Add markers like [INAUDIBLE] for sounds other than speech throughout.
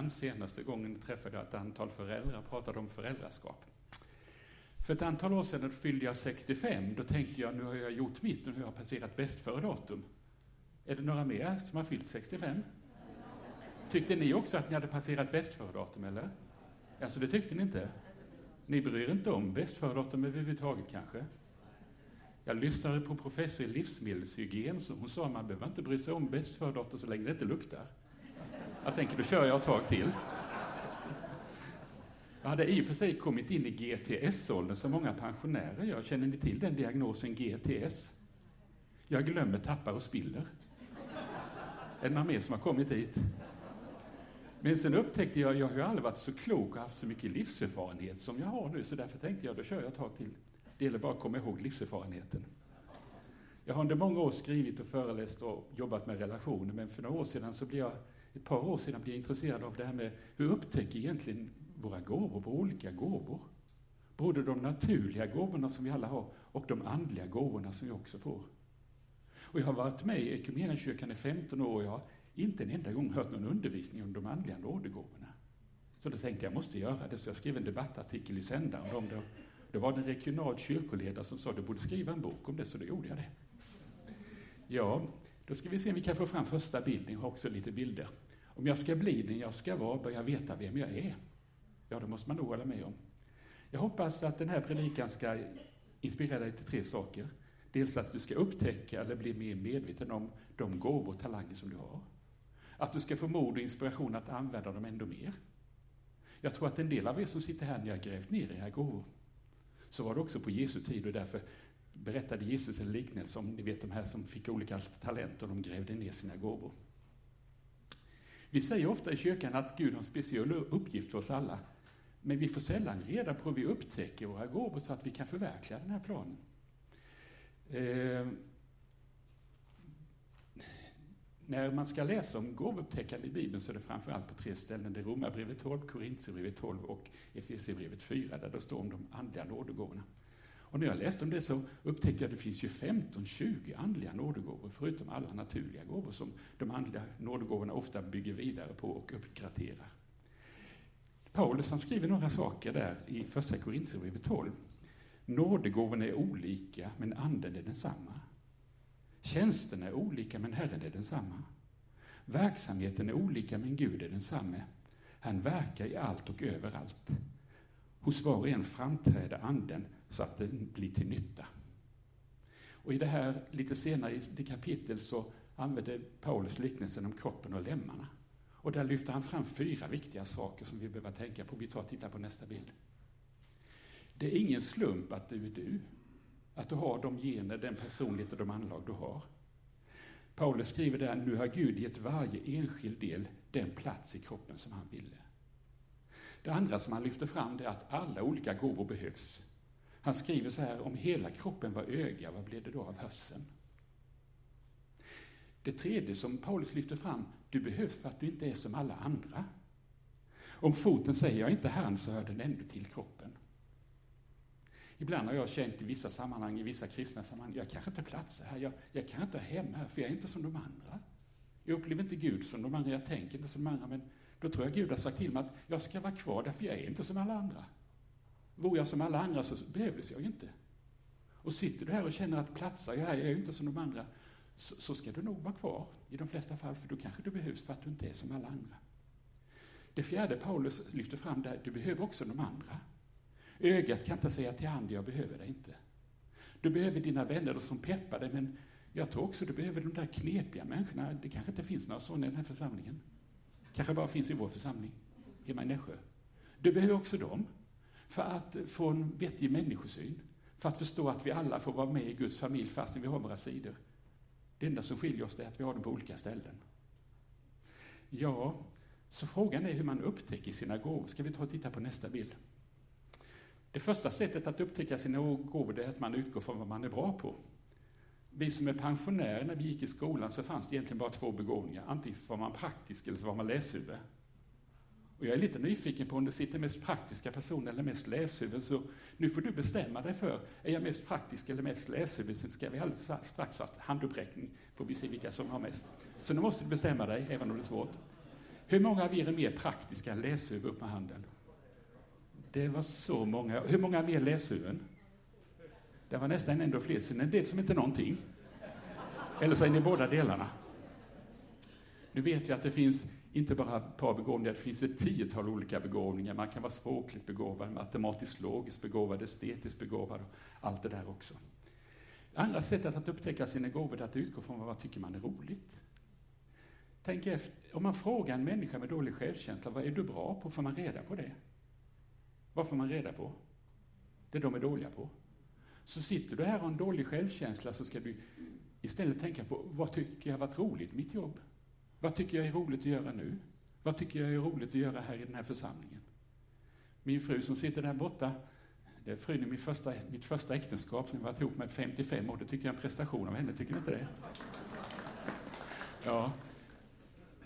innan. Senaste gången träffade jag ett antal föräldrar och pratade om föräldraskap. För ett antal år sedan fyllde jag 65. Då tänkte jag, nu har jag gjort mitt, nu har jag passerat bäst före datum. Är det några mer som har fyllt 65? Tyckte ni också att ni hade passerat bäst före datum, eller? Alltså, det tyckte ni inte? Ni bryr er inte om bäst före datum överhuvudtaget, kanske? Jag lyssnade på professor i livsmedelshygien, så hon sa att man behöver inte bry sig om bäst före datum så länge det inte luktar. Jag tänker, då kör jag ett tag till. Jag hade i och för sig kommit in i GTS-åldern som många pensionärer gör. Känner ni till den diagnosen GTS? Jag glömmer, tappar och spiller. Är det några mer som har kommit dit? Men sen upptäckte jag, jag har ju aldrig varit så klok och haft så mycket livserfarenhet som jag har nu, så därför tänkte jag, då kör jag ett tag till. Det gäller bara att komma ihåg livserfarenheten. Jag har under många år skrivit och föreläst och jobbat med relationer, men för några år sedan så blev jag, ett par år sedan blev jag intresserad av det här med hur upptäcker egentligen våra gåvor, våra olika gåvor? Både de naturliga gåvorna som vi alla har och de andliga gåvorna som vi också får. Och jag har varit med i Equmeniakyrkan i 15 år och jag har inte en enda gång hört någon undervisning om de andliga nådegåvorna. Så då tänkte jag, jag måste göra det, så jag skrev en debattartikel i sändaren om det. Det var en regional kyrkoledare som sa att du borde skriva en bok om det, så då gjorde jag det. Ja, då ska vi se om vi kan få fram första bilden. Jag har också lite bilder. Om jag ska bli den jag ska vara, bör jag veta vem jag är. Ja, det måste man nog hålla med om. Jag hoppas att den här predikan ska inspirera dig till tre saker. Dels att du ska upptäcka eller bli mer medveten om de gåvor och talanger som du har. Att du ska få mod och inspiration att använda dem ändå mer. Jag tror att en del av er som sitter här, ni har grävt ner era gåvor. Så var det också på Jesu tid och därför berättade Jesus en liknelse om, ni vet de här som fick olika talent och de grävde ner sina gåvor. Vi säger ofta i kyrkan att Gud har en speciell uppgift för oss alla. Men vi får sällan reda på hur vi upptäcker våra gåvor så att vi kan förverkliga den här planen. Eh, när man ska läsa om gåvoupptäckande i Bibeln så är det framförallt på tre ställen. Det är Romarbrevet 12, Korintierbrevet 12 och Efesierbrevet 4 där det står om de andliga nådegåvorna. Och när jag läste om det så upptäckte jag att det finns ju 15-20 andliga nådegåvor förutom alla naturliga gåvor som de andliga nådegåvorna ofta bygger vidare på och uppgraderar. Paulus han skriver några saker där i första Korintierbrevet 12. Nådegåvorna är olika, men anden är densamma. Tjänsterna är olika, men Herren är densamma. Verksamheten är olika, men Gud är densamme. Han verkar i allt och överallt. Hos var och en framträder anden så att den blir till nytta. Och i det här, lite senare i det kapitlet, så använder Paulus liknelsen om kroppen och lemmarna. Och där lyfter han fram fyra viktiga saker som vi behöver tänka på. Vi tar och tittar på nästa bild. Det är ingen slump att du är du. Att du har de gener, den personlighet och de anlag du har. Paulus skriver där, nu har Gud gett varje enskild del den plats i kroppen som han ville. Det andra som han lyfter fram är att alla olika gåvor behövs. Han skriver så här, om hela kroppen var öga, vad blev det då av hörseln? Det tredje som Paulus lyfter fram, du behövs för att du inte är som alla andra. Om foten säger jag inte herren, så hör den ändå till kroppen. Ibland har jag känt i vissa sammanhang, i vissa kristna sammanhang, jag kanske inte platsar här, jag, jag kan inte ha hemma här, för jag är inte som de andra. Jag upplever inte Gud som de andra, jag tänker inte som de andra, men då tror jag Gud har sagt till mig att jag ska vara kvar därför jag är inte som alla andra. Vore jag som alla andra så behövdes jag ju inte. Och sitter du här och känner att platsar jag här, jag är ju inte som de andra, så, så ska du nog vara kvar i de flesta fall, för då kanske du behövs för att du inte är som alla andra. Det fjärde Paulus lyfter fram där, du behöver också de andra. Ögat kan inte säga till handen, jag behöver dig inte. Du behöver dina vänner som peppar dig, men jag tror också du behöver de där knepiga människorna. Det kanske inte finns några sådana i den här församlingen. kanske bara finns i vår församling, hemma i Nässjö. Du behöver också dem, för att få en vettig människosyn. För att förstå att vi alla får vara med i Guds familj fastän vi har våra sidor. Det enda som skiljer oss är att vi har dem på olika ställen. Ja, så frågan är hur man upptäcker sina gåvor. Ska vi ta och titta på nästa bild? Det första sättet att upptäcka sina gåvor är att man utgår från vad man är bra på. Vi som är pensionärer, när vi gick i skolan så fanns det egentligen bara två begåvningar. Antingen var man praktisk eller så var man läshuvud. Och jag är lite nyfiken på om det sitter mest praktiska personer eller mest läshuvud, så nu får du bestämma dig för, är jag mest praktisk eller mest läshuvud? Sen ska vi alldeles strax ha handuppräckning, får vi se vilka som har mest. Så nu måste du bestämma dig, även om det är svårt. Hur många av er är mer praktiska än läshuvud? Upp med handen. Det var så många. Hur många mer läshuvuden? Det var nästan ändå fler, Sen en del som inte någonting. Eller så är ni båda delarna. Nu vet vi att det finns inte bara ett par begåvningar, det finns ett tiotal olika begåvningar. Man kan vara språkligt begåvad, matematiskt logiskt begåvad, estetiskt begåvad och allt det där också. Andra sättet att upptäcka sina gåvor är att utgå från vad tycker man är roligt. Tänk efter, om man frågar en människa med dålig självkänsla, vad är du bra på? Får man reda på det? Vad får man reda på? Det de är dåliga på. Så sitter du här och har en dålig självkänsla så ska du istället tänka på, vad tycker jag har varit roligt i mitt jobb? Vad tycker jag är roligt att göra nu? Vad tycker jag är roligt att göra här i den här församlingen? Min fru som sitter där borta, det är frun i mitt första, mitt första äktenskap som jag varit ihop med 55 år. Det tycker jag är en prestation av henne, tycker ni inte det? Ja.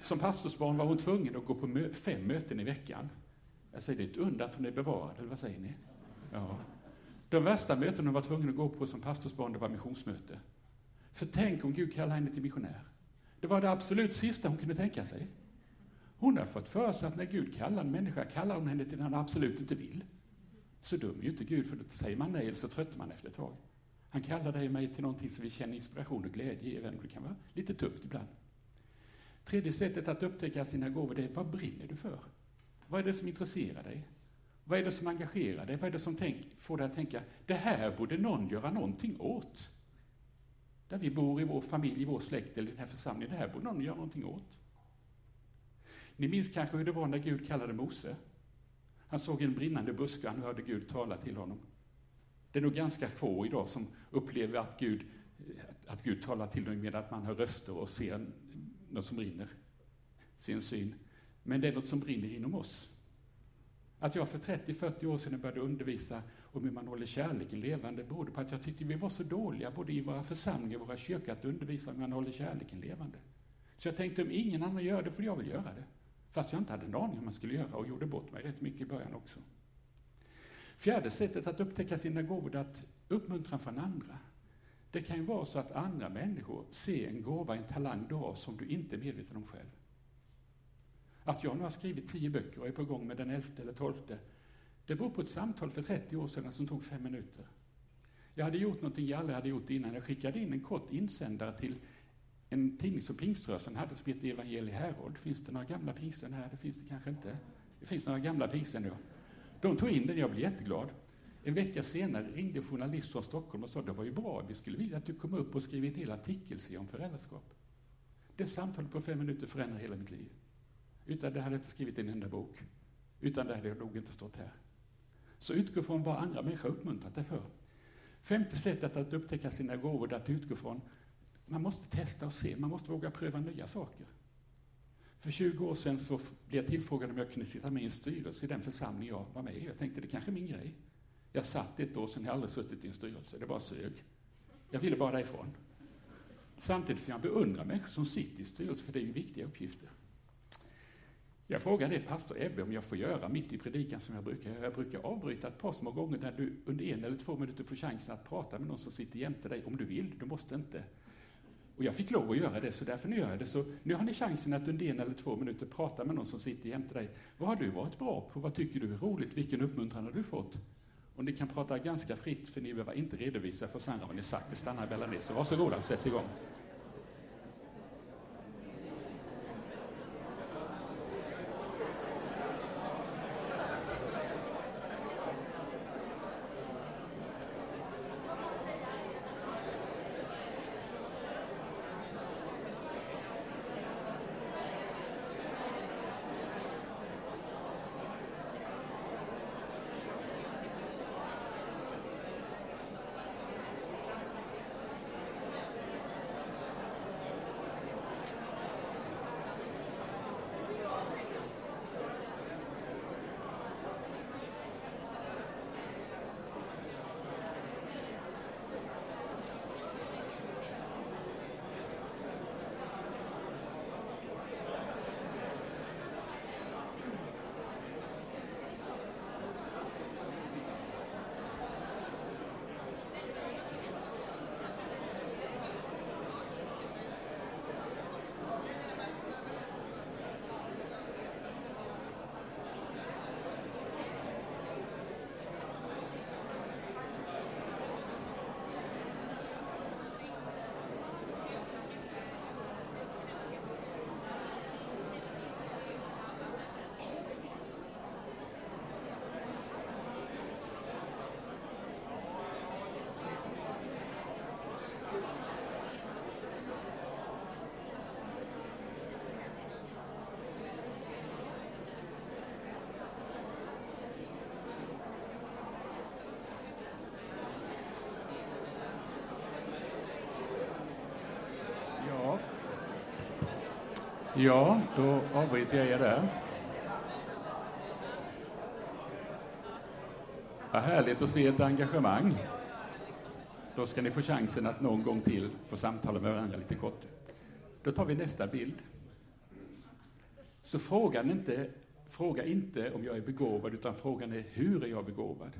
Som pastorsbarn var hon tvungen att gå på mö fem möten i veckan. Jag säger, det är ett under att hon är bevarad, eller vad säger ni? Ja. De värsta möten hon var tvungen att gå på som pastorsbarn, det var missionsmöte. För tänk om Gud kallar henne till missionär. Det var det absolut sista hon kunde tänka sig. Hon har fått för sig att när Gud kallar en människa, kallar hon henne till det han absolut inte vill. Så dum är ju inte Gud, för då säger man nej eller så tröttar man efter ett tag. Han kallar dig och mig till någonting som vi känner inspiration och glädje i, även om det kan vara lite tufft ibland. Tredje sättet att upptäcka sina gåvor, det är vad brinner du för? Vad är det som intresserar dig? Vad är det som engagerar dig? Vad är det som tänk, får dig att tänka, det här borde någon göra någonting åt? Där vi bor, i vår familj, i vår släkt eller i den här församlingen, det här borde någon göra någonting åt. Ni minns kanske hur det var när Gud kallade Mose. Han såg en brinnande buske, och han hörde Gud tala till honom. Det är nog ganska få idag som upplever att Gud, att Gud talar till dem med att man hör röster och ser något som brinner, sin syn. Men det är något som brinner inom oss. Att jag för 30-40 år sedan började undervisa om hur man håller kärleken levande berodde på att jag tyckte vi var så dåliga, både i våra församlingar och våra kyrkor, att undervisa om hur man håller kärleken levande. Så jag tänkte, om ingen annan gör det, får jag väl göra det. Fast jag inte hade en aning om man skulle göra och gjorde bort mig rätt mycket i början också. Fjärde sättet att upptäcka sina gåvor är att uppmuntra från andra. Det kan ju vara så att andra människor ser en gåva, en talang du har som du inte är medveten om själv. Att jag nu har skrivit tio böcker och är på gång med den elfte eller tolfte, det beror på ett samtal för 30 år sedan som tog fem minuter. Jag hade gjort någonting jag aldrig hade gjort innan. Jag skickade in en kort insändare till en tidning som pingströrelsen hade som hette Evangelie Herold. Finns det några gamla pingsten här? Det finns det kanske inte. Det finns några gamla pingsten, ja. De tog in den, jag blev jätteglad. En vecka senare ringde en journalist från Stockholm och sa det var ju bra, vi skulle vilja att du kom upp och skrev en hel artikelserie om föräldraskap. Det samtalet på fem minuter förändrade hela mitt liv. Utan det hade jag inte skrivit en enda bok. Utan det hade jag nog inte stått här. Så utgå från vad andra människor uppmuntrat dig för. Femte sättet att upptäcka sina gåvor är att utgå från man måste testa och se, man måste våga pröva nya saker. För 20 år sedan så blev jag tillfrågad om jag kunde sitta med i en styrelse i den församling jag var med i. Jag tänkte det kanske är min grej. Jag satt ett år sedan, jag har aldrig suttit i en styrelse, det bara sög. Jag ville bara därifrån. Samtidigt som jag beundrar människor som sitter i styrelse, för det är ju viktiga uppgifter. Jag frågade pastor Ebbe om jag får göra mitt i predikan som jag brukar göra. Jag brukar avbryta ett par små gånger där du under en eller två minuter får chansen att prata med någon som sitter jämte dig om du vill. Du måste inte. Och jag fick lov att göra det, så därför nu gör jag det. Så nu har ni chansen att under en eller två minuter prata med någon som sitter jämte dig. Vad har du varit bra på? Vad tycker du är roligt? Vilken uppmuntran har du fått? Och ni kan prata ganska fritt, för ni behöver inte redovisa för Sandra vad ni sagt. Det stannar mellan er. Så varsågoda, sätt igång. Ja, då avbryter jag er där. Vad härligt att se ett engagemang. Då ska ni få chansen att någon gång till få samtala med varandra lite kort. Då tar vi nästa bild. Så frågan inte, fråga inte om jag är begåvad, utan frågan är hur är jag begåvad?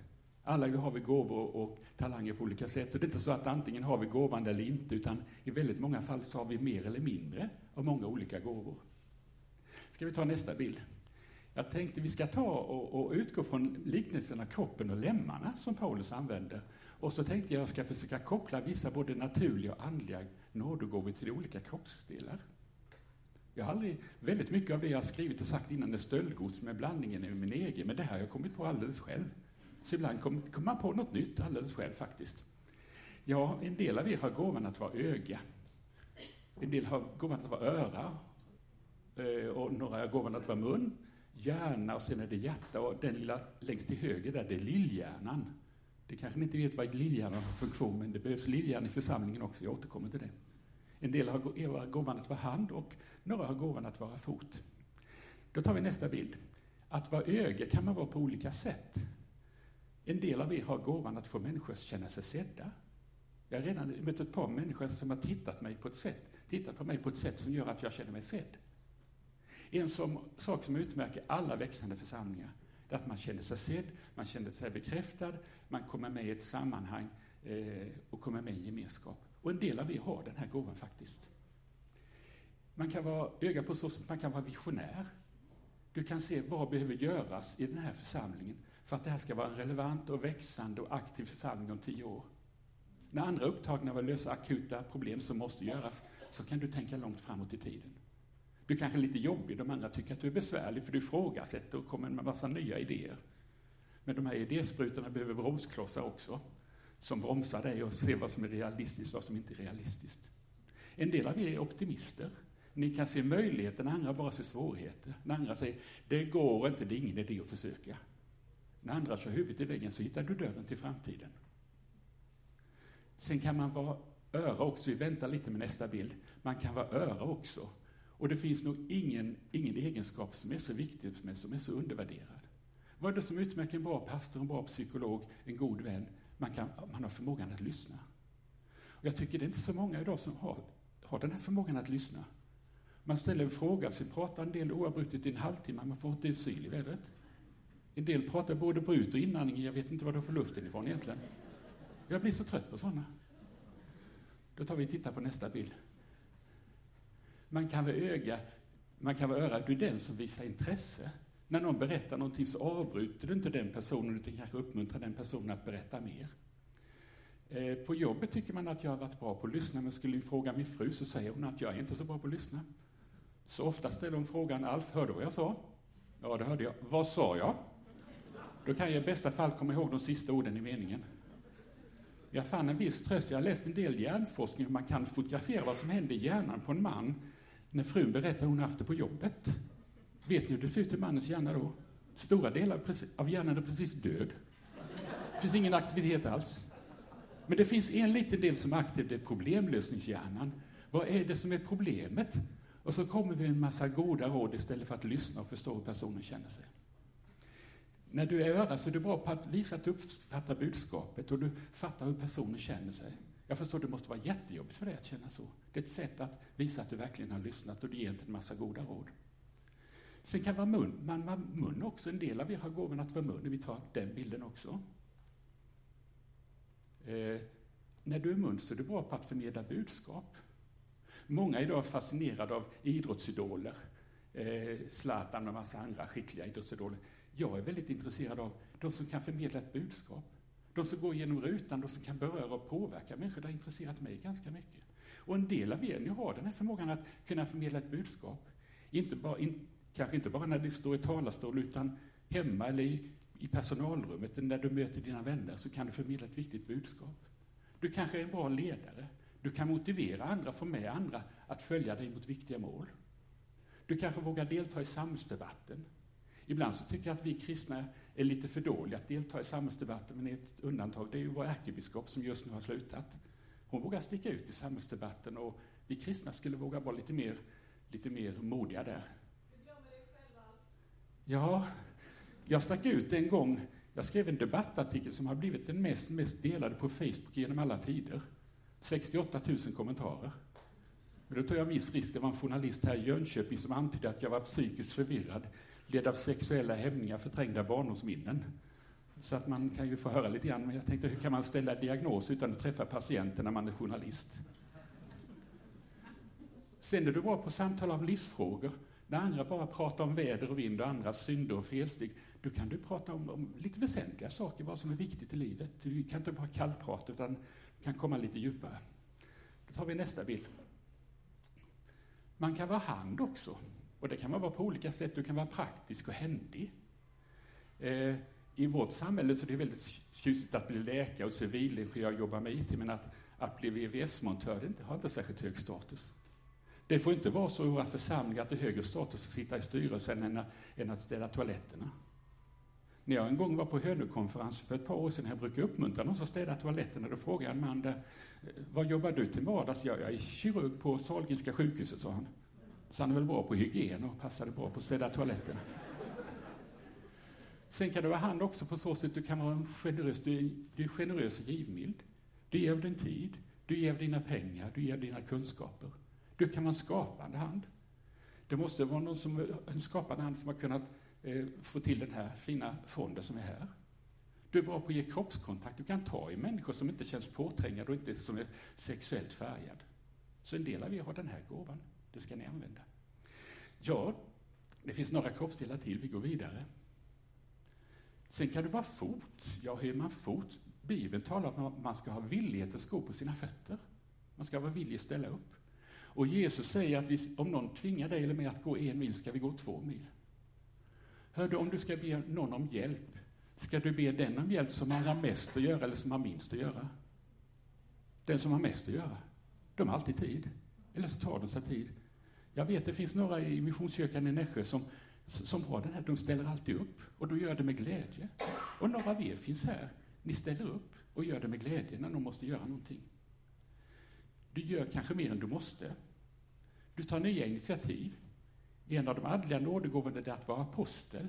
Alla har vi gåvor och talanger på olika sätt. Och det är inte så att antingen har vi gåvan eller inte, utan i väldigt många fall så har vi mer eller mindre av många olika gåvor. Ska vi ta nästa bild? Jag tänkte vi ska ta och, och utgå från liknelserna kroppen och lemmarna som Paulus använder. Och så tänkte jag att jag ska försöka koppla vissa både naturliga och andliga nådegåvor till olika kroppsdelar. Jag har aldrig, väldigt mycket av det jag har skrivit och sagt innan är stöldgods med blandningen i min egen, men det här har jag kommit på alldeles själv. Så ibland kommer kom man på något nytt alldeles själv faktiskt. Ja, en del av er har gåvan att vara öga. En del har gåvan att vara öra. Eh, och några har gåvan att vara mun, hjärna och sen är det hjärta. Och den lilla längst till höger där, det är lillhjärnan. Det kanske ni inte vet vad lillhjärnan har för funktion, men det behövs lillhjärna i församlingen också. Jag återkommer till det. En del har gåvan att vara hand och några har gåvan att vara fot. Då tar vi nästa bild. Att vara öga kan man vara på olika sätt. En del av er har gåvan att få människor att känna sig sedda. Jag har redan mött ett par människor som har tittat, mig på ett sätt, tittar på mig på ett sätt som gör att jag känner mig sedd. En som, sak som utmärker alla växande församlingar är att man känner sig sedd, man känner sig bekräftad, man kommer med i ett sammanhang eh, och kommer med i en gemenskap. Och en del av er har den här gåvan faktiskt. Man kan vara öga på så man kan vara visionär. Du kan se vad behöver göras i den här församlingen för att det här ska vara en relevant och växande och aktiv församling om tio år. När andra är upptagna av att lösa akuta problem som måste göras, så kan du tänka långt framåt i tiden. Du kanske är lite jobbig, de andra tycker att du är besvärlig för du ifrågasätter och kommer med massa nya idéer. Men de här idésprutorna behöver bromsklossar också, som bromsar dig och ser vad som är realistiskt och vad som inte är realistiskt. En del av er är optimister. Ni kan se möjligheter när andra bara ser svårigheter. När andra säger, det går inte, det är ingen idé att försöka. När andra kör huvudet i väggen så hittar du dörren till framtiden. Sen kan man vara öra också, vi väntar lite med nästa bild. Man kan vara öra också. Och det finns nog ingen, ingen egenskap som är så viktig, som är, som är så undervärderad. Vad är det som utmärker en bra pastor, en bra psykolog, en god vän? Man, kan, man har förmågan att lyssna. Och jag tycker det är inte så många idag som har, har den här förmågan att lyssna. Man ställer en fråga, sen pratar en del oavbrutet i en halvtimme, man får inte en syl i vädret. En del pratar både brut och inandning, jag vet inte var de får luften ifrån egentligen. Jag blir så trött på sådana. Då tar vi och tittar på nästa bild. Man kan vara öga, man kan vara öra, du är den som visar intresse. När någon berättar någonting så avbryter du inte den personen, utan kanske uppmuntrar den personen att berätta mer. Eh, på jobbet tycker man att jag har varit bra på att lyssna, men skulle jag fråga min fru så säger hon att jag är inte så bra på att lyssna. Så ofta ställer hon frågan, Alf, hörde du vad jag sa? Ja, det hörde jag. Vad sa jag? Då kan jag i bästa fall komma ihåg de sista orden i meningen. Jag fann en viss tröst. Jag har läst en del hjärnforskning hur man kan fotografera vad som händer i hjärnan på en man när frun berättar hon haft det på jobbet. Vet ni hur det ser ut i mannens hjärna då? Stora delar av hjärnan är precis död. Det finns ingen aktivitet alls. Men det finns en liten del som är aktiv, det är problemlösningshjärnan. Vad är det som är problemet? Och så kommer vi med en massa goda råd istället för att lyssna och förstå hur personen känner sig. När du är öra så är du bra på att visa att du uppfattar budskapet och du fattar hur personen känner sig. Jag förstår, det måste vara jättejobbigt för dig att känna så. Det är ett sätt att visa att du verkligen har lyssnat och du ger inte en massa goda råd. Sen kan vara mun, man vara mun också. En del av er har gåvan att vara mun. Vi tar den bilden också. Eh, när du är mun så är du bra på att förmedla budskap. Många idag är fascinerade av idrottsidoler. Eh, Zlatan och en massa andra skickliga idrottsidoler. Jag är väldigt intresserad av de som kan förmedla ett budskap. De som går genom rutan, de som kan beröra och påverka människor, det har intresserat mig ganska mycket. Och en del av er, ni har den här förmågan att kunna förmedla ett budskap. Inte bara, in, kanske inte bara när du står i talarstol, utan hemma eller i, i personalrummet, när du möter dina vänner, så kan du förmedla ett viktigt budskap. Du kanske är en bra ledare. Du kan motivera andra, få med andra att följa dig mot viktiga mål. Du kanske vågar delta i samhällsdebatten. Ibland så tycker jag att vi kristna är lite för dåliga att delta i samhällsdebatten, men ett undantag det är ju vår ärkebiskop som just nu har slutat. Hon vågar sticka ut i samhällsdebatten och vi kristna skulle våga vara lite mer lite mer modiga där. Ja, jag stack ut en gång. Jag skrev en debattartikel som har blivit den mest, mest delade på Facebook genom alla tider. 68 000 kommentarer. Men då tog jag viss risk. Det var en journalist här i Jönköping som antydde att jag var psykiskt förvirrad, led av sexuella hämningar, förträngda barndomsminnen. Så att man kan ju få höra lite grann, men jag tänkte hur kan man ställa diagnos utan att träffa patienten när man är journalist? Sen är du bra på samtal av livsfrågor. När andra bara pratar om väder och vind och andras synder och felsteg, då kan du prata om, om lite väsentliga saker, vad som är viktigt i livet. Du kan inte bara kallprata, utan du kan komma lite djupare. Då tar vi nästa bild. Man kan vara hand också. Och det kan man vara på olika sätt. Du kan vara praktisk och händig. Eh, I vårt samhälle så är det väldigt tjusigt att bli läkare och civilingenjör och jobba med IT, men att, att bli VVS-montör det har inte särskilt hög status. Det får inte vara så i våra församlingar att det är högre status att sitta i styrelsen än, än att städa toaletterna. När jag en gång var på Hönökonferens för ett par år sedan, jag brukar uppmuntra någon som städar toaletterna, då frågade jag en man där, eh, vad jobbar du till vardags? Jag, jag är kirurg på Sahlgrenska sjukhuset, sa han. Så han är väl bra på hygien och passade bra på att städa toaletterna. Sen kan du ha hand också på så sätt att du kan vara generös. Du är, du är generös och givmild. Du ger din tid, du ger dina pengar, du ger dina kunskaper. Du kan vara en skapande hand. Det måste vara någon som, en skapande hand som har kunnat eh, få till den här fina fonden som är här. Du är bra på att ge kroppskontakt. Du kan ta i människor som inte känns påträngande och inte som är sexuellt färgad. Så en del av er har den här gåvan. Det ska ni använda. Ja, det finns några kroppsdelar till. Vi går vidare. Sen kan det vara fot. Ja, hur är man fot? Bibeln talar om att man ska ha villighet att gå på sina fötter. Man ska vara villig att ställa upp. Och Jesus säger att vi, om någon tvingar dig eller mig att gå en mil, ska vi gå två mil. Hör du, om du ska be någon om hjälp, ska du be den om hjälp som har mest att göra eller som har minst att göra? Den som har mest att göra. De har alltid tid. Eller så tar de sig tid. Jag vet, det finns några i Missionskyrkan i Nässjö som, som har den här, de ställer alltid upp och då gör det med glädje. Och några av er finns här, ni ställer upp och gör det med glädje när de måste göra någonting. Du gör kanske mer än du måste. Du tar nya initiativ. En av de andliga nådegåvorna är att vara apostel,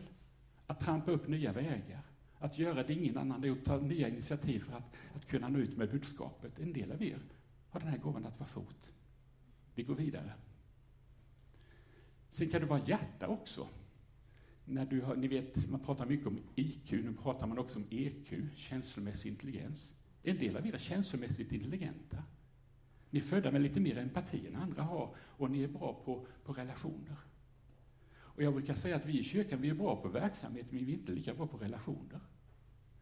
att trampa upp nya vägar, att göra det ingen annan har gjort, ta nya initiativ för att, att kunna nå ut med budskapet. En del av er har den här gåvan att vara fot. Vi går vidare. Sen kan det vara hjärta också. När du har, ni vet, man pratar mycket om IQ, nu pratar man också om EQ, känslomässig intelligens. En del av er är känslomässigt intelligenta. Ni är födda med lite mer empati än andra har och ni är bra på, på relationer. Och jag brukar säga att vi i kyrkan vi är bra på verksamhet, men vi är inte lika bra på relationer.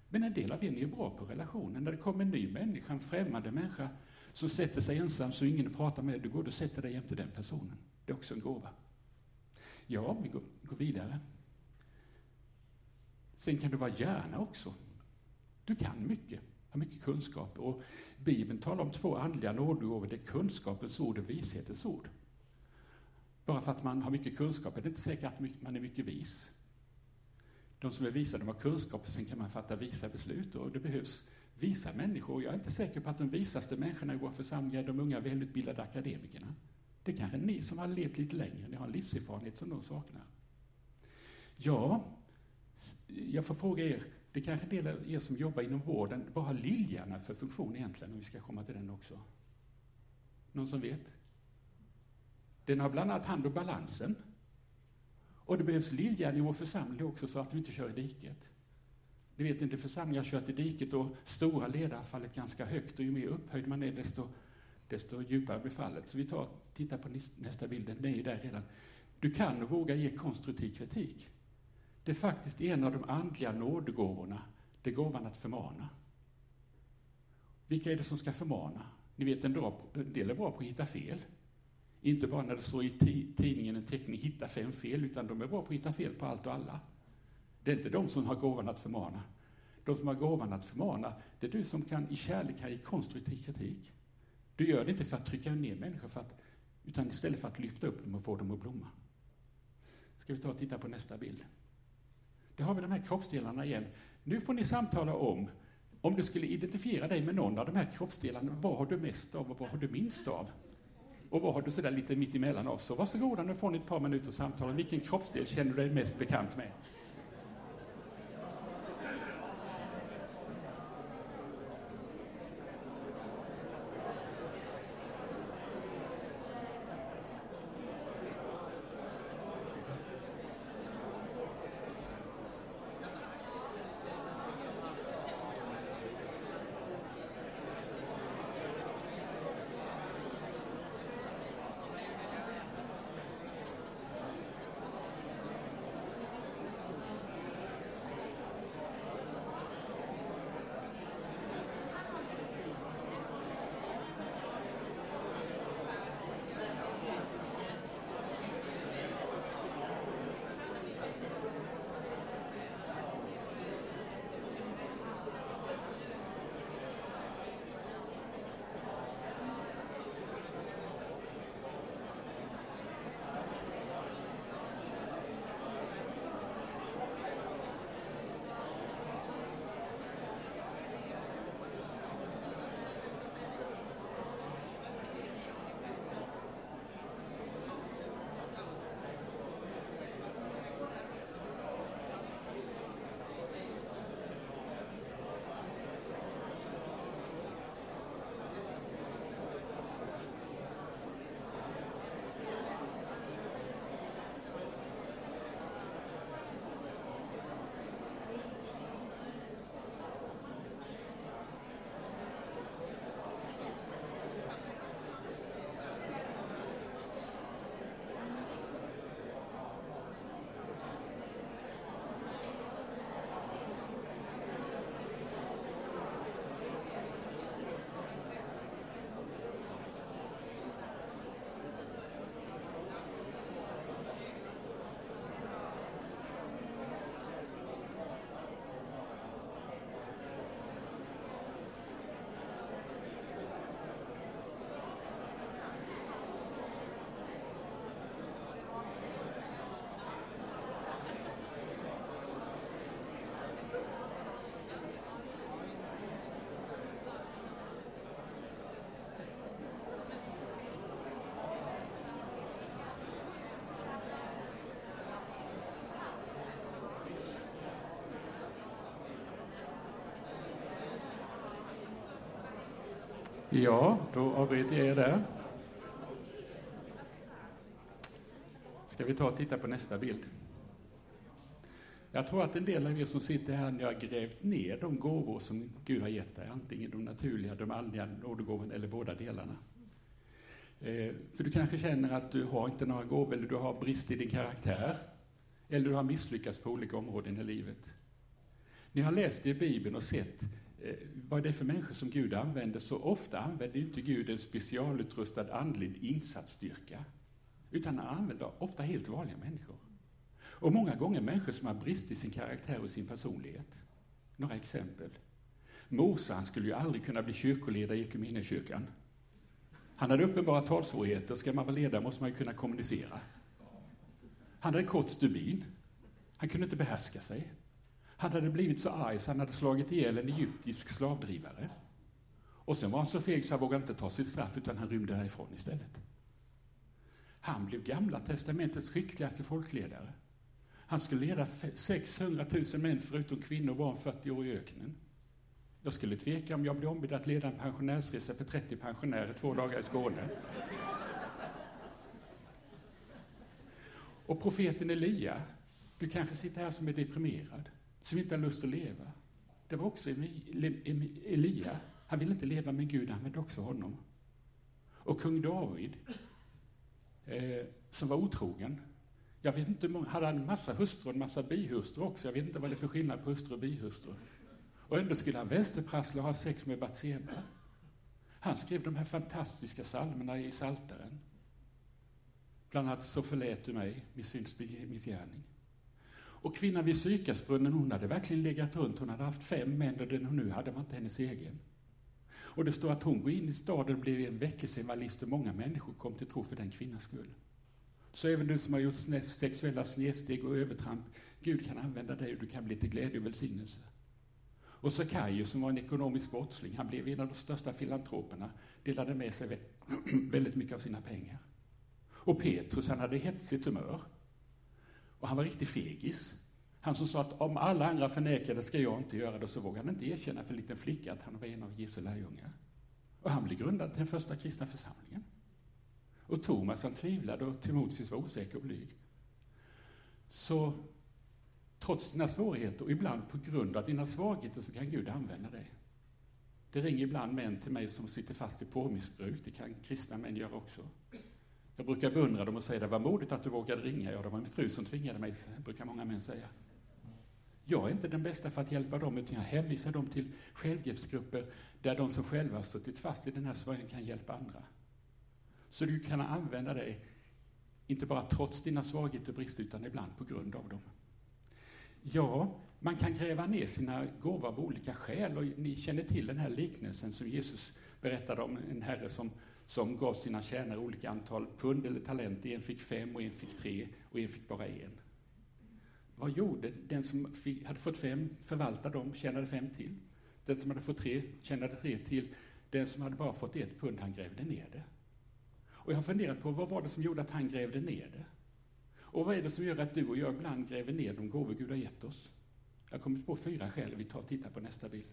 Men en del av er ni är bra på relationer. När det kommer en ny människa, en främmande människa, som sätter sig ensam så ingen pratar med, du går och sätter dig jämte den personen. Det är också en gåva. Ja, vi går, går vidare. Sen kan du vara hjärna också. Du kan mycket, har mycket kunskap. Och Bibeln talar om två andliga nådegåvor, det är kunskapens ord och vishetens ord. Bara för att man har mycket kunskap är det inte säkert att man är mycket vis. De som är visa, de har kunskap, sen kan man fatta visa beslut och det behövs visa människor. Jag är inte säker på att de visaste människorna i vår församling är de unga välutbildade akademikerna. Det är kanske ni som har levt lite längre, ni har en livserfarenhet som de saknar. Ja, jag får fråga er, det är kanske en del av er som jobbar inom vården, vad har Liljarna för funktion egentligen, om vi ska komma till den också? Någon som vet? Den har bland annat hand om balansen. Och det behövs liljärn i vår församling också, så att vi inte kör i diket. Ni vet inte, församlingar har kört i diket och stora ledare har fallit ganska högt och ju mer upphöjd man är, desto, desto djupare blir fallet. Så vi tar, tittar på nästa bild, den är ju där redan. Du kan och våga ge konstruktiv kritik. Det är faktiskt en av de andliga nådegåvorna, det är gåvan att förmana. Vilka är det som ska förmana? Ni vet, en del är bra på att hitta fel. Inte bara när det står i tidningen en teckning, hitta fem fel, utan de är bra på att hitta fel på allt och alla. Det är inte de som har gåvan att förmana. De som har gåvan att förmana, det är du som kan i kärlek kan ge konstruktiv kritik. Du gör det inte för att trycka ner människor, för att, utan istället för att lyfta upp dem och få dem att blomma. Ska vi ta och titta på nästa bild. Där har vi de här kroppsdelarna igen. Nu får ni samtala om, om du skulle identifiera dig med någon av de här kroppsdelarna, vad har du mest av och vad har du minst av? Och vad har du sådär lite mitt emellan oss, så varsågoda nu får ni ett par minuters samtal. Vilken kroppsdel känner du dig mest bekant med? Ja, då avbryter jag er där. Ska vi ta och titta på nästa bild? Jag tror att en del av er som sitter här nu har grävt ner de gåvor som Gud har gett dig, antingen de naturliga, de andliga nådegåvorna eller båda delarna. Eh, för du kanske känner att du har inte några gåvor, eller du har brist i din karaktär, eller du har misslyckats på olika områden i livet. Ni har läst i Bibeln och sett Eh, vad är det för människor som Gud använder, så ofta använder inte Gud en specialutrustad andlig insatsstyrka, utan han använder ofta helt vanliga människor. Och många gånger människor som har brist i sin karaktär och sin personlighet. Några exempel. Mose, han skulle ju aldrig kunna bli kyrkoledare i Equmeniakyrkan. Han hade uppenbara talsvårigheter, ska man vara ledare måste man ju kunna kommunicera. Han hade kort stubin. Han kunde inte behärska sig. Han hade blivit så arg så han hade slagit ihjäl en egyptisk slavdrivare. Och sen var han så feg så han vågade inte ta sitt straff utan han rymde därifrån istället. Han blev Gamla testamentets skickligaste folkledare. Han skulle leda 600 000 män förutom kvinnor och barn 40 år i öknen. Jag skulle tveka om jag blev ombedd att leda en pensionärsresa för 30 pensionärer två dagar i Skåne. Och profeten Elia, du kanske sitter här som är deprimerad som inte har lust att leva. Det var också Elia. Han ville inte leva med Gud, han använde också honom. Och kung David, eh, som var otrogen. Jag vet inte, hade han en massa hustrur och en massa bihustrur också? Jag vet inte vad det är för skillnad på hustru och bihustru. Och ändå skulle han vänsterprassla och ha sex med Batseba. Han skrev de här fantastiska psalmerna i Salteren. Bland annat Så förlät du mig, min syns min gärning. Och kvinnan vid Sykasbrunnen, hon hade verkligen legat runt. Hon hade haft fem män och den hon nu hade var inte hennes egen. Och det står att hon går in i staden och blir en väckelseevangelist och många människor kom till tro för den kvinnans skull. Så även du som har gjort sexuella snedsteg och övertramp, Gud kan använda dig och du kan bli till glädje och välsignelse. Och Sackaios som var en ekonomisk brottsling, han blev en av de största filantroperna, delade med sig [CLEARS THROAT] väldigt mycket av sina pengar. Och Petrus, han hade hetsigt humör. Och han var riktigt fegis. Han som sa att om alla andra förnekade ska jag inte göra det, så vågade han inte erkänna för en liten flicka att han var en av Jesu lärjungar. Och han blev grundad till den första kristna församlingen. Och Thomas han tvivlade och Timoteus var osäker och blyg. Så trots dina svårigheter och ibland på grund av dina svagheter så kan Gud använda dig. Det ringer ibland män till mig som sitter fast i porrmissbruk. Det kan kristna män göra också. Jag brukar beundra dem och säga det var modigt att du vågade ringa. Ja, det var min fru som tvingade mig, brukar många män säga. Jag är inte den bästa för att hjälpa dem, utan jag hänvisar dem till självhjälpsgrupper där de som själva har suttit fast i den här svårigheten kan hjälpa andra. Så du kan använda dig, inte bara trots dina svagheter och brister, utan ibland på grund av dem. Ja, man kan gräva ner sina gåvor av olika skäl. Och ni känner till den här liknelsen som Jesus berättade om en herre som, som gav sina tjänare olika antal pund eller talenter. En fick fem, och en fick tre och en fick bara en. Vad gjorde den som fick, hade fått fem, förvaltade dem, tjänade fem till. Den som hade fått tre, tjänade tre till. Den som hade bara fått ett pund, han grävde ner det. Och jag har funderat på vad var det som gjorde att han grävde ner det? Och vad är det som gör att du och jag ibland gräver ner de gåvor Gud har gett oss? Jag har kommit på fyra skäl, vi tar och tittar på nästa bild.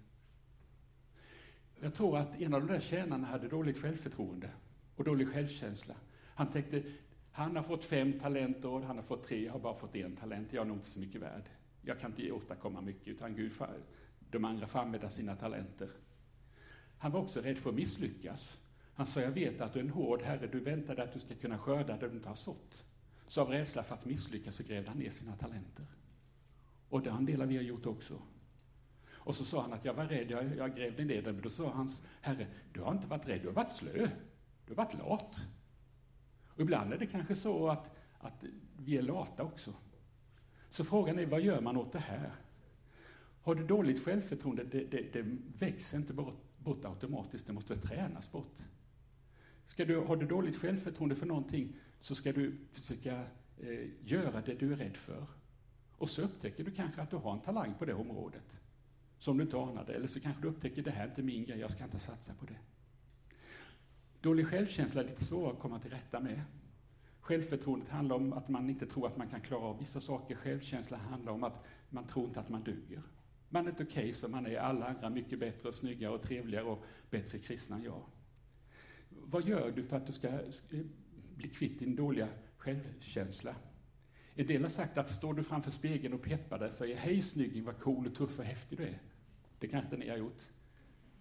Jag tror att en av de där tjänarna hade dåligt självförtroende och dålig självkänsla. Han tänkte, han har fått fem talenter han har fått tre, jag har bara fått en talent, jag är nog inte så mycket värd. Jag kan inte åstadkomma mycket, utan Gud, de andra får använda sina talenter. Han var också rädd för att misslyckas. Han sa, jag vet att du är en hård herre, du väntar dig att du ska kunna skörda där du inte har sått. Så av rädsla för att misslyckas så grävde han ner sina talenter. Och det har en del av er gjort också. Och så sa han att jag var rädd, jag, jag grävde ner den, men då sa hans herre, du har inte varit rädd, du har varit slö, du har varit lat. Och ibland är det kanske så att, att vi är lata också. Så frågan är, vad gör man åt det här? Har du dåligt självförtroende, det, det, det växer inte bort, bort automatiskt, det måste tränas bort. Ska du, har du dåligt självförtroende för någonting så ska du försöka eh, göra det du är rädd för. Och så upptäcker du kanske att du har en talang på det området som du inte anade. Eller så kanske du upptäcker det här är inte min grej, jag ska inte satsa på det. Dålig självkänsla är lite svårare att komma till rätta med. Självförtroendet handlar om att man inte tror att man kan klara av vissa saker. Självkänsla handlar om att man tror inte att man duger. Man är inte okej okay som man är, alla andra mycket bättre och snyggare och trevligare och bättre kristna än jag. Vad gör du för att du ska eh, bli kvitt din dåliga självkänsla? En del har sagt att står du framför spegeln och peppar dig och säger hej snygging, vad cool och tuff och häftig du är. Det kanske inte ni har gjort.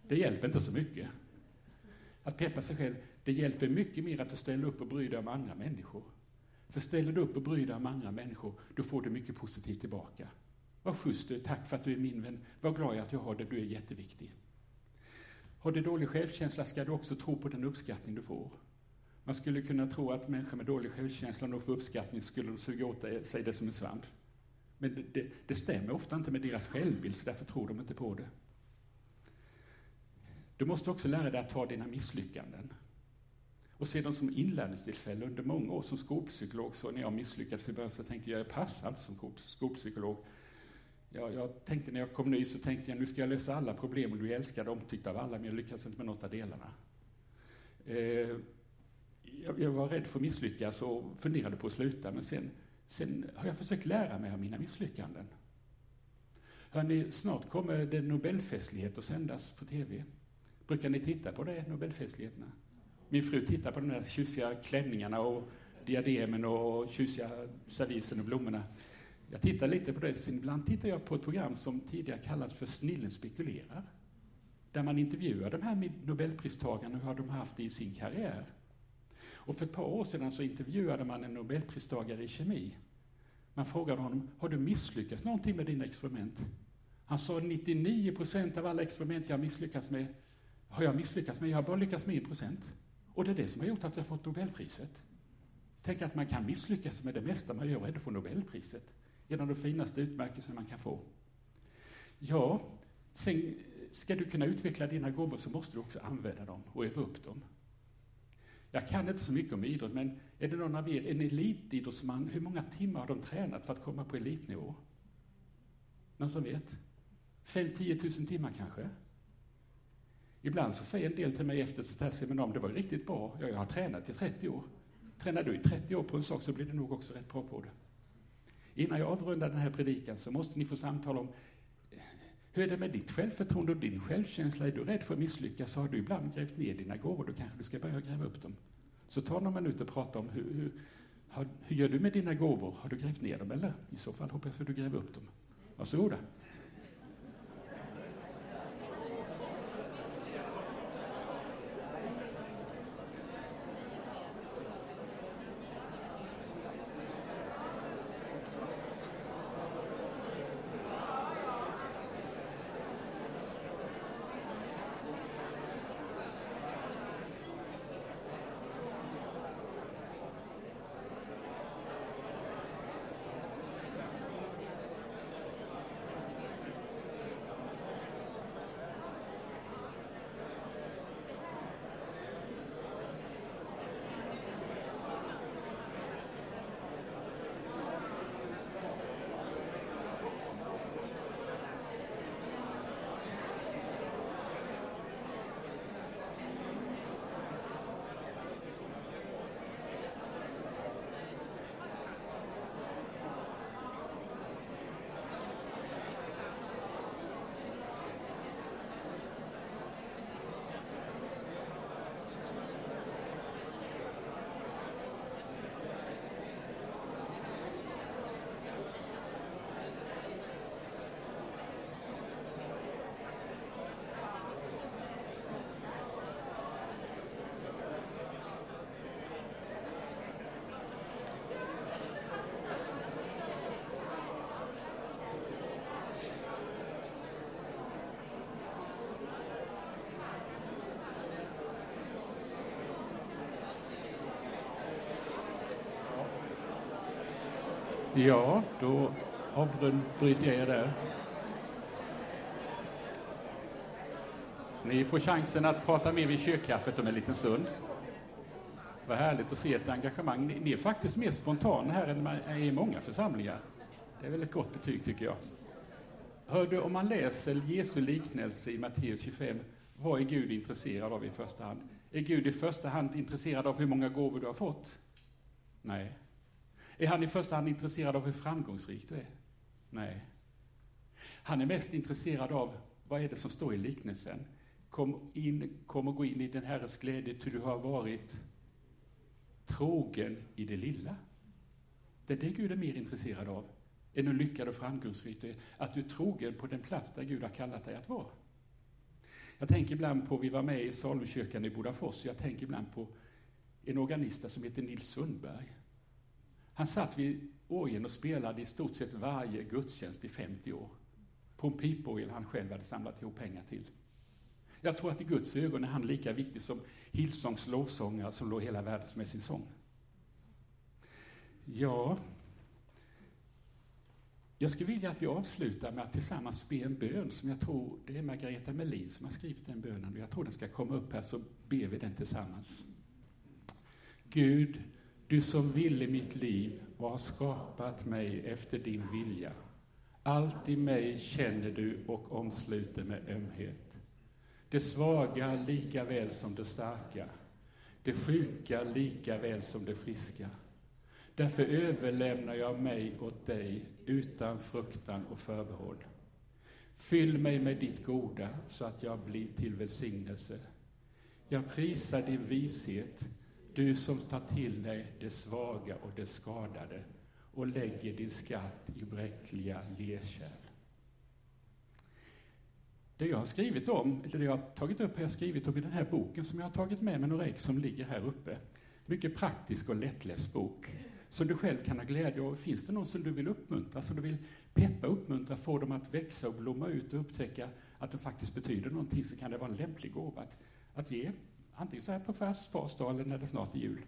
Det hjälper inte så mycket. Att peppa sig själv, det hjälper mycket mer att du ställer upp och bryr dig om andra människor. För ställer du upp och bryr dig om andra människor, då får du mycket positivt tillbaka. Vad schysst du är, tack för att du är min vän. Vad glad jag är att jag har dig, du är jätteviktig. Har du dålig självkänsla ska du också tro på den uppskattning du får. Man skulle kunna tro att människor med dålig självkänsla, om de får uppskattning, skulle suga åt sig det som en svamp. Men det, det, det stämmer ofta inte med deras självbild, så därför tror de inte på det. Du måste också lära dig att ta dina misslyckanden och se dem som inlärningstillfälle. Under många år som skolpsykolog, så när jag misslyckades i början, så tänkte jag, jag passar inte som skolpsykolog. Jag, jag, tänkte när jag kom ny så tänkte jag, nu ska jag lösa alla problem och du älskar älskad och omtyckt av alla, men jag lyckas inte med något av delarna. Eh, jag, jag, var rädd för att misslyckas och funderade på att sluta, men sen, sen har jag försökt lära mig av mina misslyckanden. Hörrni, snart kommer det Nobelfestlighet att sändas på TV. Brukar ni titta på det, Nobelfestligheterna? Min fru tittar på de där tjusiga klänningarna och diademen och tjusiga servisen och blommorna. Jag tittar lite på det. Ibland tittar jag på ett program som tidigare kallats för Snillen spekulerar. Där man intervjuar de här Nobelpristagarna och hur de haft det i sin karriär. Och för ett par år sedan så intervjuade man en Nobelpristagare i kemi. Man frågade honom, har du misslyckats någonting med dina experiment? Han sa 99 procent av alla experiment jag misslyckats med har jag misslyckats med. Jag har bara lyckats med 1 procent. Och det är det som har gjort att jag fått Nobelpriset. Tänk att man kan misslyckas med det mesta man gör och ändå få Nobelpriset. En av de finaste utmärkelser man kan få. Ja, sen eh, ska du kunna utveckla dina gåvor så måste du också använda dem och öva upp dem. Jag kan inte så mycket om idrott, men är det någon av er en elitidrottsman, hur många timmar har de tränat för att komma på elitnivå? Någon som vet? 5-10 000 timmar kanske. Ibland så säger en del till mig efter ett här seminarium, det var riktigt bra, ja, jag har tränat i 30 år. Tränar du i 30 år på en sak så blir du nog också rätt bra på det. Innan jag avrundar den här predikan så måste ni få samtal om hur är det med ditt självförtroende och din självkänsla? Är du rädd för att misslyckas så har du ibland grävt ner dina gåvor, då kanske du ska börja gräva upp dem. Så ta några minuter och prata om hur, hur, hur gör du med dina gåvor? Har du grävt ner dem eller? I så fall hoppas jag att du gräver upp dem. Varsågoda. Ja, då avbryter jag er där. Ni får chansen att prata mer vid kyrkkaffet om en liten stund. Vad härligt att se ett engagemang. Ni, ni är faktiskt mer spontana här än man är i många församlingar. Det är väl ett gott betyg, tycker jag. Hör du, om man läser Jesu liknelse i Matteus 25, vad är Gud intresserad av i första hand? Är Gud i första hand intresserad av hur många gåvor du har fått? Nej. Är han i första hand intresserad av hur framgångsrik du är? Nej. Han är mest intresserad av vad är det som står i liknelsen. Kom, in, kom och gå in i den Herres glädje till du har varit trogen i det lilla. Det är det Gud är mer intresserad av än hur lyckad och framgångsrik du är. Att du är trogen på den plats där Gud har kallat dig att vara. Jag tänker ibland på, vi var med i Salukyrkan i Bodafors, jag tänker ibland på en organist som heter Nils Sundberg. Han satt vid orgeln och spelade i stort sett varje gudstjänst i 50 år. På en piporgel han själv hade samlat ihop pengar till. Jag tror att i Guds ögon är han lika viktig som Hillsongs lovsångare som låg hela världen med sin sång. Ja, jag skulle vilja att vi avslutar med att tillsammans be en bön som jag tror det är Margareta Melin som har skrivit den bönen och jag tror den ska komma upp här så ber vi den tillsammans. Gud, du som ville mitt liv och har skapat mig efter din vilja. Allt i mig känner du och omsluter med ömhet. Det svaga lika väl som det starka, det sjuka lika väl som det friska. Därför överlämnar jag mig åt dig utan fruktan och förbehåll. Fyll mig med ditt goda så att jag blir till välsignelse. Jag prisar din vishet du som tar till dig det svaga och det skadade och lägger din skatt i bräckliga lerkärl. Det jag har skrivit om, eller det jag har tagit upp, har jag skrivit om i den här boken som jag har tagit med mig några ex som ligger här uppe. Mycket praktisk och lättläst bok som du själv kan ha glädje av. Finns det någon som du vill uppmuntra, som du vill peppa, uppmuntra, få dem att växa och blomma ut och upptäcka att det faktiskt betyder någonting, så kan det vara en lämplig gåva att, att ge antingen så här på fars, fars dag eller när det snart är jul.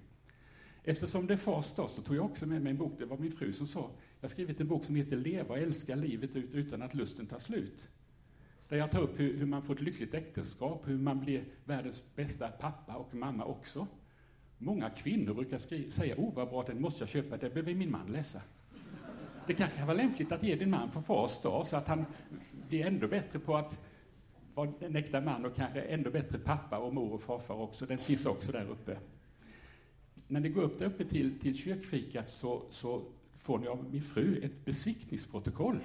Eftersom det är fars dag så tog jag också med mig en bok, det var min fru som sa, jag har skrivit en bok som heter Leva och älska livet ut utan att lusten tar slut. Där jag tar upp hur, hur man får ett lyckligt äktenskap, hur man blir världens bästa pappa och mamma också. Många kvinnor brukar skri- säga, oh vad bra, den måste jag köpa, det behöver min man läsa. Det kanske kan vara lämpligt att ge din man på fars dag så att han blir ändå bättre på att var en äkta man och kanske ännu bättre pappa och mor och farfar också. Den finns också där uppe. När ni går upp där uppe till, till kyrkfikat så, så får ni av min fru ett besiktningsprotokoll.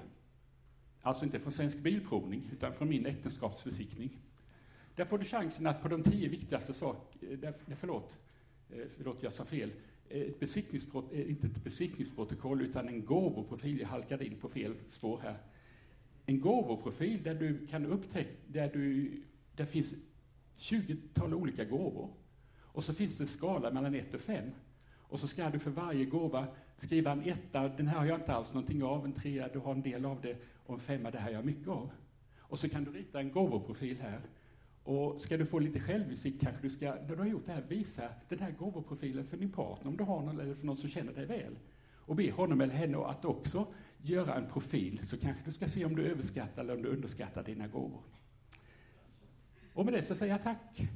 Alltså inte från Svensk Bilprovning, utan från min äktenskapsbesiktning. Där får du chansen att på de tio viktigaste sakerna, eh, förlåt, eh, förlåt jag sa fel, eh, ett besiktningsprot, inte ett besiktningsprotokoll utan en gåvoprofil, jag halkade in på fel spår här. En gåvoprofil där du kan upptäcka, där du, där finns 20-tal olika gåvor. Och så finns det en skala mellan 1 och 5. Och så ska du för varje gåva skriva en etta, den här har jag inte alls någonting av, en trea, du har en del av det, och en femma, det här har jag mycket av. Och så kan du rita en gåvoprofil här. Och ska du få lite självinsikt kanske du ska, när du har gjort det här, visa den här gåvoprofilen för din partner, om du har någon, eller för någon som känner dig väl. Och be honom eller henne att också göra en profil, så kanske du ska se om du överskattar eller om du underskattar dina gåvor. Och med det så säger jag tack.